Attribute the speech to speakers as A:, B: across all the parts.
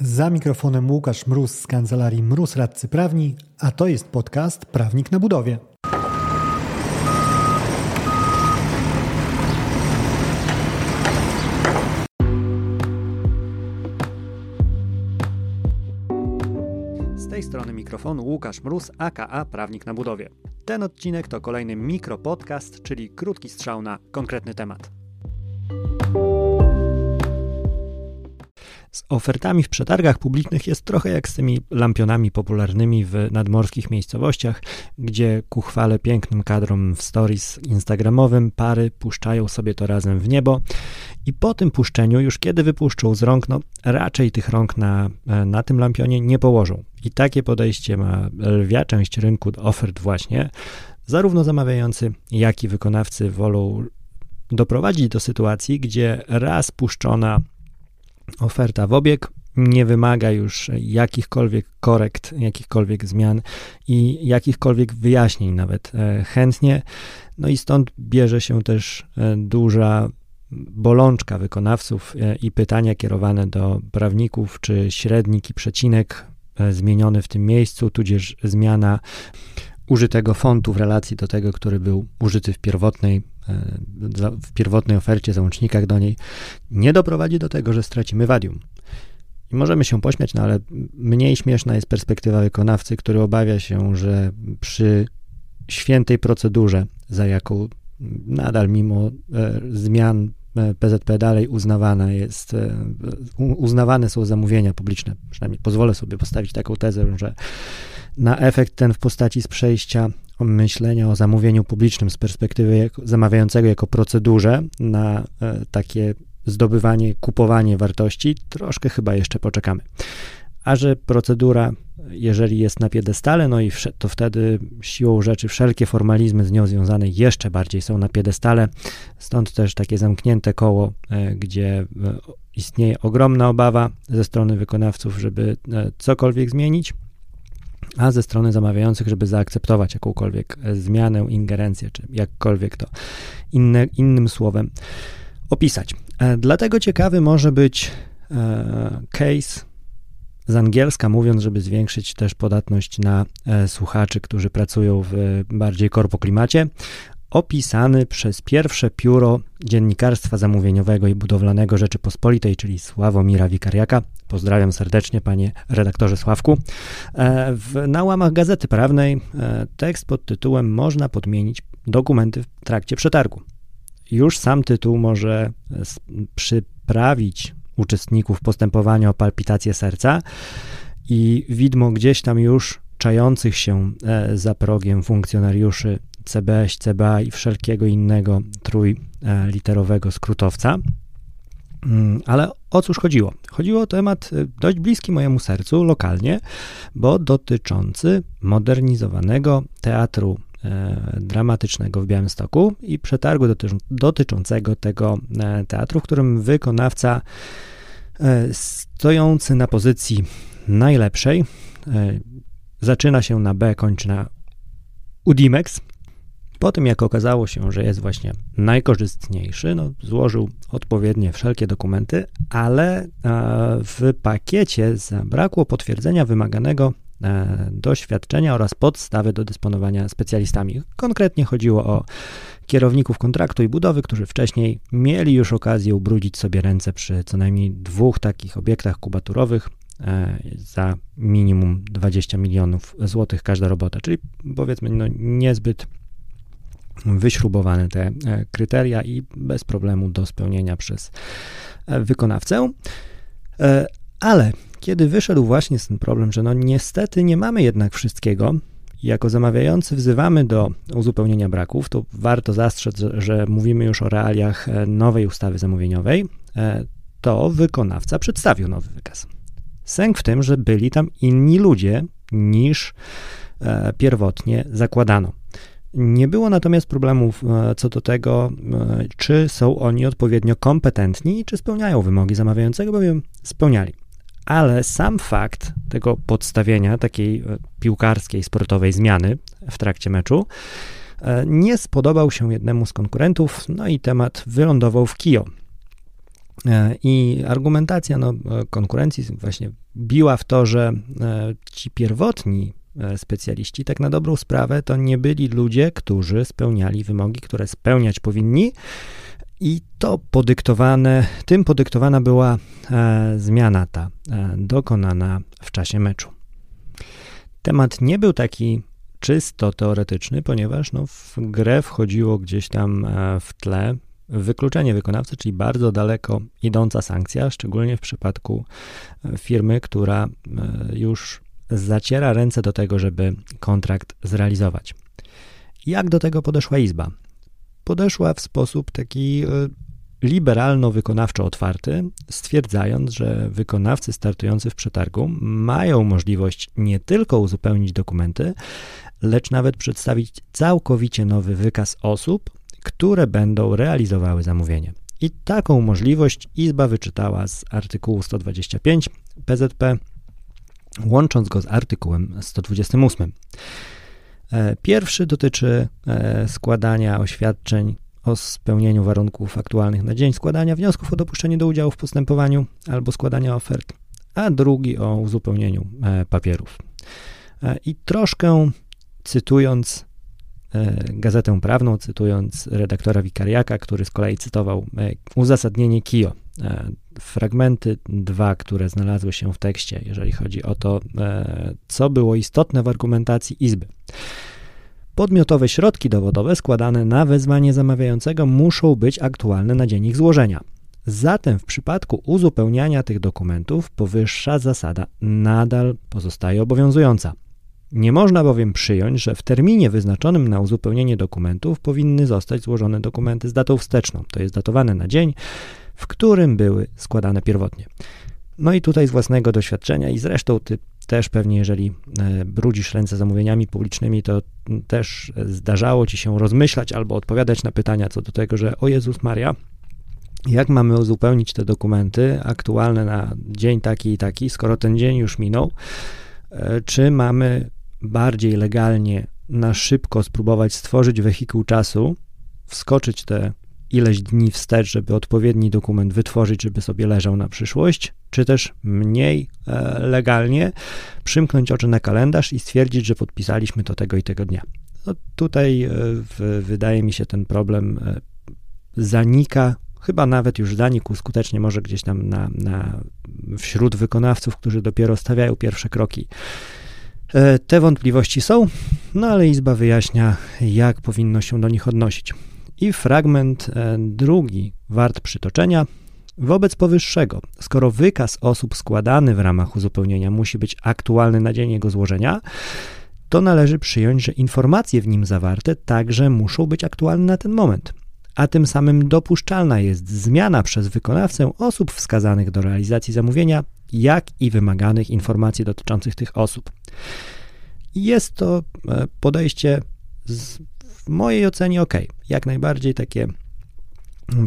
A: Za mikrofonem Łukasz Mróz z kancelarii Mróz Radcy Prawni, a to jest podcast Prawnik na budowie.
B: Z tej strony mikrofonu Łukasz Mróz, aka Prawnik na budowie. Ten odcinek to kolejny mikropodcast, czyli krótki strzał na konkretny temat. Z ofertami w przetargach publicznych jest trochę jak z tymi lampionami popularnymi w nadmorskich miejscowościach, gdzie ku chwale pięknym kadrom w stories instagramowym pary puszczają sobie to razem w niebo i po tym puszczeniu, już kiedy wypuszczą z rąk, no raczej tych rąk na, na tym lampionie nie położą. I takie podejście ma lwia część rynku ofert właśnie. Zarówno zamawiający, jak i wykonawcy wolą doprowadzić do sytuacji, gdzie raz puszczona oferta w obieg nie wymaga już jakichkolwiek korekt, jakichkolwiek zmian i jakichkolwiek wyjaśnień nawet e, chętnie. No i stąd bierze się też e, duża bolączka wykonawców e, i pytania kierowane do prawników, czy średnik i przecinek zmieniony w tym miejscu, tudzież zmiana użytego fontu w relacji do tego, który był użyty w pierwotnej w pierwotnej ofercie, załącznikach do niej, nie doprowadzi do tego, że stracimy wadium. I możemy się pośmiać, no ale mniej śmieszna jest perspektywa wykonawcy, który obawia się, że przy świętej procedurze, za jaką nadal mimo e, zmian PZP e, dalej uznawana jest, uznawane są zamówienia publiczne, przynajmniej pozwolę sobie postawić taką tezę, że na efekt ten w postaci z przejścia myślenia o zamówieniu publicznym z perspektywy zamawiającego jako procedurze na e, takie zdobywanie, kupowanie wartości, troszkę chyba jeszcze poczekamy. A że procedura, jeżeli jest na piedestale, no i to wtedy siłą rzeczy wszelkie formalizmy z nią związane jeszcze bardziej są na piedestale. Stąd też takie zamknięte koło, e, gdzie e, istnieje ogromna obawa ze strony wykonawców, żeby cokolwiek zmienić a ze strony zamawiających, żeby zaakceptować jakąkolwiek e, zmianę, ingerencję, czy jakkolwiek to inne, innym słowem opisać. E, dlatego ciekawy może być e, case z angielska, mówiąc, żeby zwiększyć też podatność na słuchaczy, którzy pracują w bardziej korpoklimacie, opisany przez pierwsze pióro dziennikarstwa zamówieniowego i budowlanego Rzeczypospolitej, czyli Sławomira Wikariaka. Pozdrawiam serdecznie, panie redaktorze Sławku. E, w, na łamach Gazety Prawnej e, tekst pod tytułem Można podmienić dokumenty w trakcie przetargu. Już sam tytuł może przyprawić uczestników postępowania o palpitację serca i widmo gdzieś tam już czających się e, za progiem funkcjonariuszy CBS, CBA i wszelkiego innego trójliterowego skrótowca. Mm, ale o cóż chodziło? Chodziło o temat y, dość bliski mojemu sercu lokalnie, bo dotyczący modernizowanego teatru e, dramatycznego w Białymstoku i przetargu dotyczącego tego e, teatru, w którym wykonawca e, stojący na pozycji najlepszej zaczyna się na B, kończy na Udimex, po tym, jak okazało się, że jest właśnie najkorzystniejszy, no, złożył odpowiednie wszelkie dokumenty, ale e, w pakiecie zabrakło potwierdzenia wymaganego e, doświadczenia oraz podstawy do dysponowania specjalistami. Konkretnie chodziło o kierowników kontraktu i budowy, którzy wcześniej mieli już okazję ubrudzić sobie ręce przy co najmniej dwóch takich obiektach kubaturowych e, za minimum 20 milionów złotych każda robota, czyli powiedzmy no, niezbyt wyśrubowane te e, kryteria i bez problemu do spełnienia przez e, wykonawcę. E, ale kiedy wyszedł właśnie ten problem, że no niestety nie mamy jednak wszystkiego, jako zamawiający wzywamy do uzupełnienia braków, to warto zastrzec, że mówimy już o realiach nowej ustawy zamówieniowej, to wykonawca przedstawił nowy wykaz. Sęk w tym, że byli tam inni ludzie niż pierwotnie zakładano. Nie było natomiast problemów e, co do tego, e, czy są oni odpowiednio kompetentni i czy spełniają wymogi zamawiającego, bowiem spełniali. Ale sam fakt tego podstawienia takiej e, piłkarskiej, sportowej zmiany w trakcie meczu nie spodobał się jednemu z konkurentów, no i temat wylądował w KIO. I argumentacja no, konkurencji właśnie biła w to, że ci pierwotni specjaliści, tak na dobrą sprawę, to nie byli ludzie, którzy spełniali wymogi, które spełniać powinni. I to podyktowane, tym podyktowana była e, zmiana ta e, dokonana w czasie meczu. Temat nie był taki czysto teoretyczny, ponieważ no, w grę wchodziło gdzieś tam e, w tle wykluczenie wykonawcy, czyli bardzo daleko idąca sankcja, szczególnie w przypadku e, firmy, która e, już zaciera ręce do tego, żeby kontrakt zrealizować. Jak do tego podeszła Izba? Podeszła w sposób taki liberalno-wykonawczo otwarty, stwierdzając, że wykonawcy startujący w przetargu mają możliwość nie tylko uzupełnić dokumenty, lecz nawet przedstawić całkowicie nowy wykaz osób, które będą realizowały zamówienie. I taką możliwość Izba wyczytała z artykułu 125 PZP, łącząc go z artykułem 128. E, pierwszy dotyczy e, składania oświadczeń o spełnieniu warunków aktualnych na dzień składania wniosków o dopuszczenie do udziału w postępowaniu albo składania ofert, a drugi o uzupełnieniu e, papierów. I troszkę cytując gazetę prawną, cytując redaktora Wikariaka, który z kolei cytował uzasadnienie KIO. E, fragmenty dwa, które znalazły się w tekście, jeżeli chodzi o to, co było istotne w argumentacji Izby. Podmiotowe środki dowodowe składane na wezwanie zamawiającego muszą być aktualne na dzień ich złożenia. Zatem w przypadku uzupełniania tych dokumentów powyższa zasada nadal pozostaje obowiązująca. Nie można bowiem przyjąć, że w terminie wyznaczonym na uzupełnienie dokumentów powinny zostać złożone dokumenty z datą wsteczną, to jest datowane na dzień, w którym były składane pierwotnie. No i tutaj z własnego doświadczenia i zresztą ty też pewnie, jeżeli e, brudzisz ręce zamówieniami publicznymi, to też zdarzało ci się rozmyślać albo odpowiadać na pytania co do tego, że o Jezus Maria, jak mamy uzupełnić te dokumenty aktualne na dzień taki i taki, skoro ten dzień już minął, e, czy mamy bardziej legalnie na szybko spróbować stworzyć wehikuł czasu, wskoczyć te ileś dni wstecz, żeby odpowiedni dokument wytworzyć, żeby sobie leżał na przyszłość, czy też mniej e, legalnie przymknąć oczy na kalendarz i stwierdzić, że podpisaliśmy to tego i tego dnia. No tutaj e, w, wydaje mi się ten problem e, zanika, chyba nawet już zanikł skutecznie, może gdzieś tam na, na, wśród wykonawców, którzy dopiero stawiają pierwsze kroki E, te wątpliwości są, no ale Izba wyjaśnia, jak powinno się do nich odnosić. I fragment e, drugi, wart przytoczenia. Wobec powyższego, skoro wykaz osób składany w ramach uzupełnienia musi być aktualny na dzień jego złożenia, to należy przyjąć, że informacje w nim zawarte także muszą być aktualne na ten moment, a tym samym dopuszczalna jest zmiana przez wykonawcę osób wskazanych do realizacji zamówienia jak i wymaganych informacji dotyczących tych osób. Jest to e, podejście z, w mojej ocenie ok, jak najbardziej takie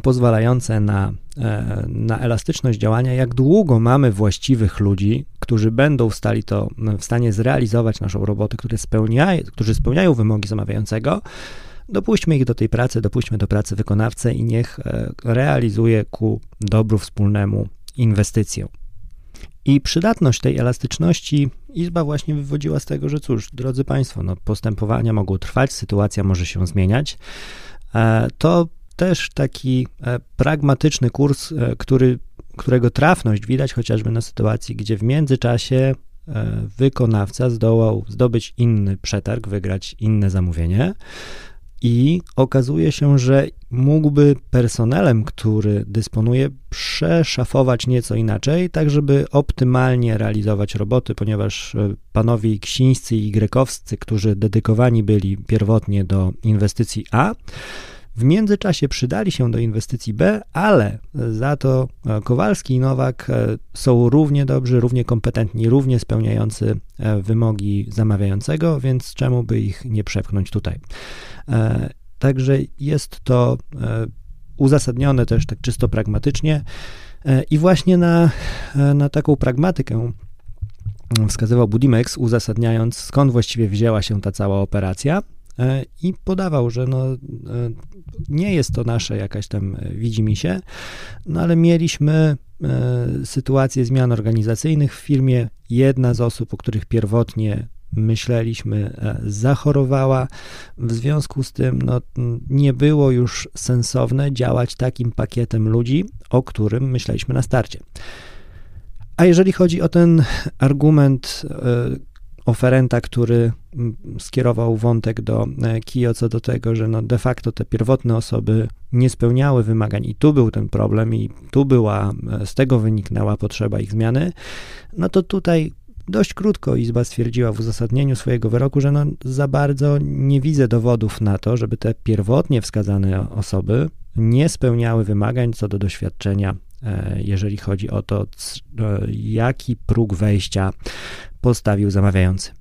B: pozwalające na, e, na elastyczność działania, jak długo mamy właściwych ludzi, którzy będą w, stali to, w stanie zrealizować naszą robotę, które spełniają, którzy spełniają wymogi zamawiającego, dopuśćmy ich do tej pracy, dopuśćmy do pracy wykonawcę i niech e, realizuje ku dobru wspólnemu inwestycję. I przydatność tej elastyczności Izba właśnie wywodziła z tego, że cóż, drodzy Państwo, no, postępowania mogą trwać, sytuacja może się zmieniać. E, to też taki e, pragmatyczny kurs, e, który, którego trafność widać chociażby na sytuacji, gdzie w międzyczasie wykonawca zdołał zdobyć inny przetarg, wygrać inne zamówienie i okazuje się, że mógłby personelem, który dysponuje, przeszafować nieco inaczej, tak żeby optymalnie realizować roboty, ponieważ e, panowie ksińscy i grekowscy, którzy dedykowani byli pierwotnie do inwestycji A, w międzyczasie przydali się do inwestycji B, ale za to e, Kowalski i Nowak e, są równie dobrzy, równie kompetentni, równie spełniający e, wymogi zamawiającego, więc czemu by ich nie przepchnąć tutaj? Także jest to uzasadnione też tak czysto pragmatycznie i właśnie na, na taką pragmatykę wskazywał Budimex, uzasadniając skąd właściwie wzięła się ta cała operacja i podawał, że no, nie jest to nasze jakaś tam widzimy się, no ale mieliśmy sytuację zmian organizacyjnych w firmie. Jedna z osób, o których pierwotnie myśleliśmy, e, zachorowała. W związku z tym no, nie było już sensowne działać takim pakietem ludzi, o którym myśleliśmy na starcie. A jeżeli chodzi o ten argument e, oferenta, który skierował wątek do e, KIO co do tego, że no de facto te pierwotne osoby nie spełniały wymagań i tu był ten problem i tu była, z tego wyniknęła potrzeba ich zmiany, no to tutaj Dość krótko Izba stwierdziła w uzasadnieniu swojego wyroku, że no za bardzo nie widzę dowodów na to, żeby te pierwotnie wskazane osoby nie spełniały wymagań co do doświadczenia, e, jeżeli chodzi o to, e, jaki próg wejścia postawił zamawiający.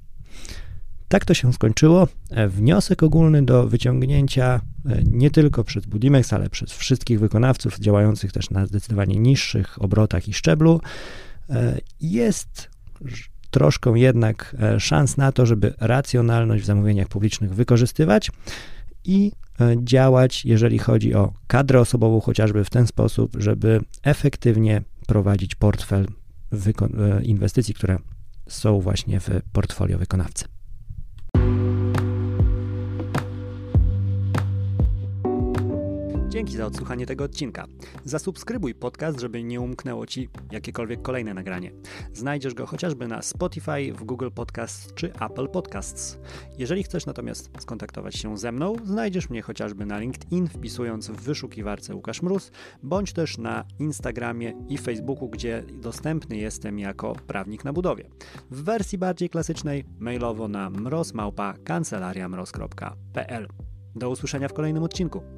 B: Tak to się skończyło. E, wniosek ogólny do wyciągnięcia nie tylko przez Budimex, ale przez wszystkich wykonawców działających też na zdecydowanie niższych obrotach i szczeblu jest troszkę jednak e, szans na to, żeby racjonalność w zamówieniach publicznych wykorzystywać i e, działać, jeżeli chodzi o kadrę osobową, chociażby w ten sposób, żeby efektywnie prowadzić portfel e, inwestycji, które są właśnie w portfolio wykonawcy. Dzięki za odsłuchanie tego odcinka. Zasubskrybuj podcast, żeby nie umknęło Ci jakiekolwiek kolejne nagranie. Znajdziesz go chociażby na Spotify, w Google Podcasts czy Apple Podcasts. Jeżeli chcesz natomiast skontaktować się ze mną, znajdziesz mnie chociażby na LinkedIn, wpisując w wyszukiwarce Łukasz Mróz, bądź też na Instagramie i Facebooku, gdzie dostępny jestem jako prawnik na budowie. W wersji bardziej klasycznej mailowo na mrozmałpa kancelariamroz.pl. Do usłyszenia w kolejnym odcinku.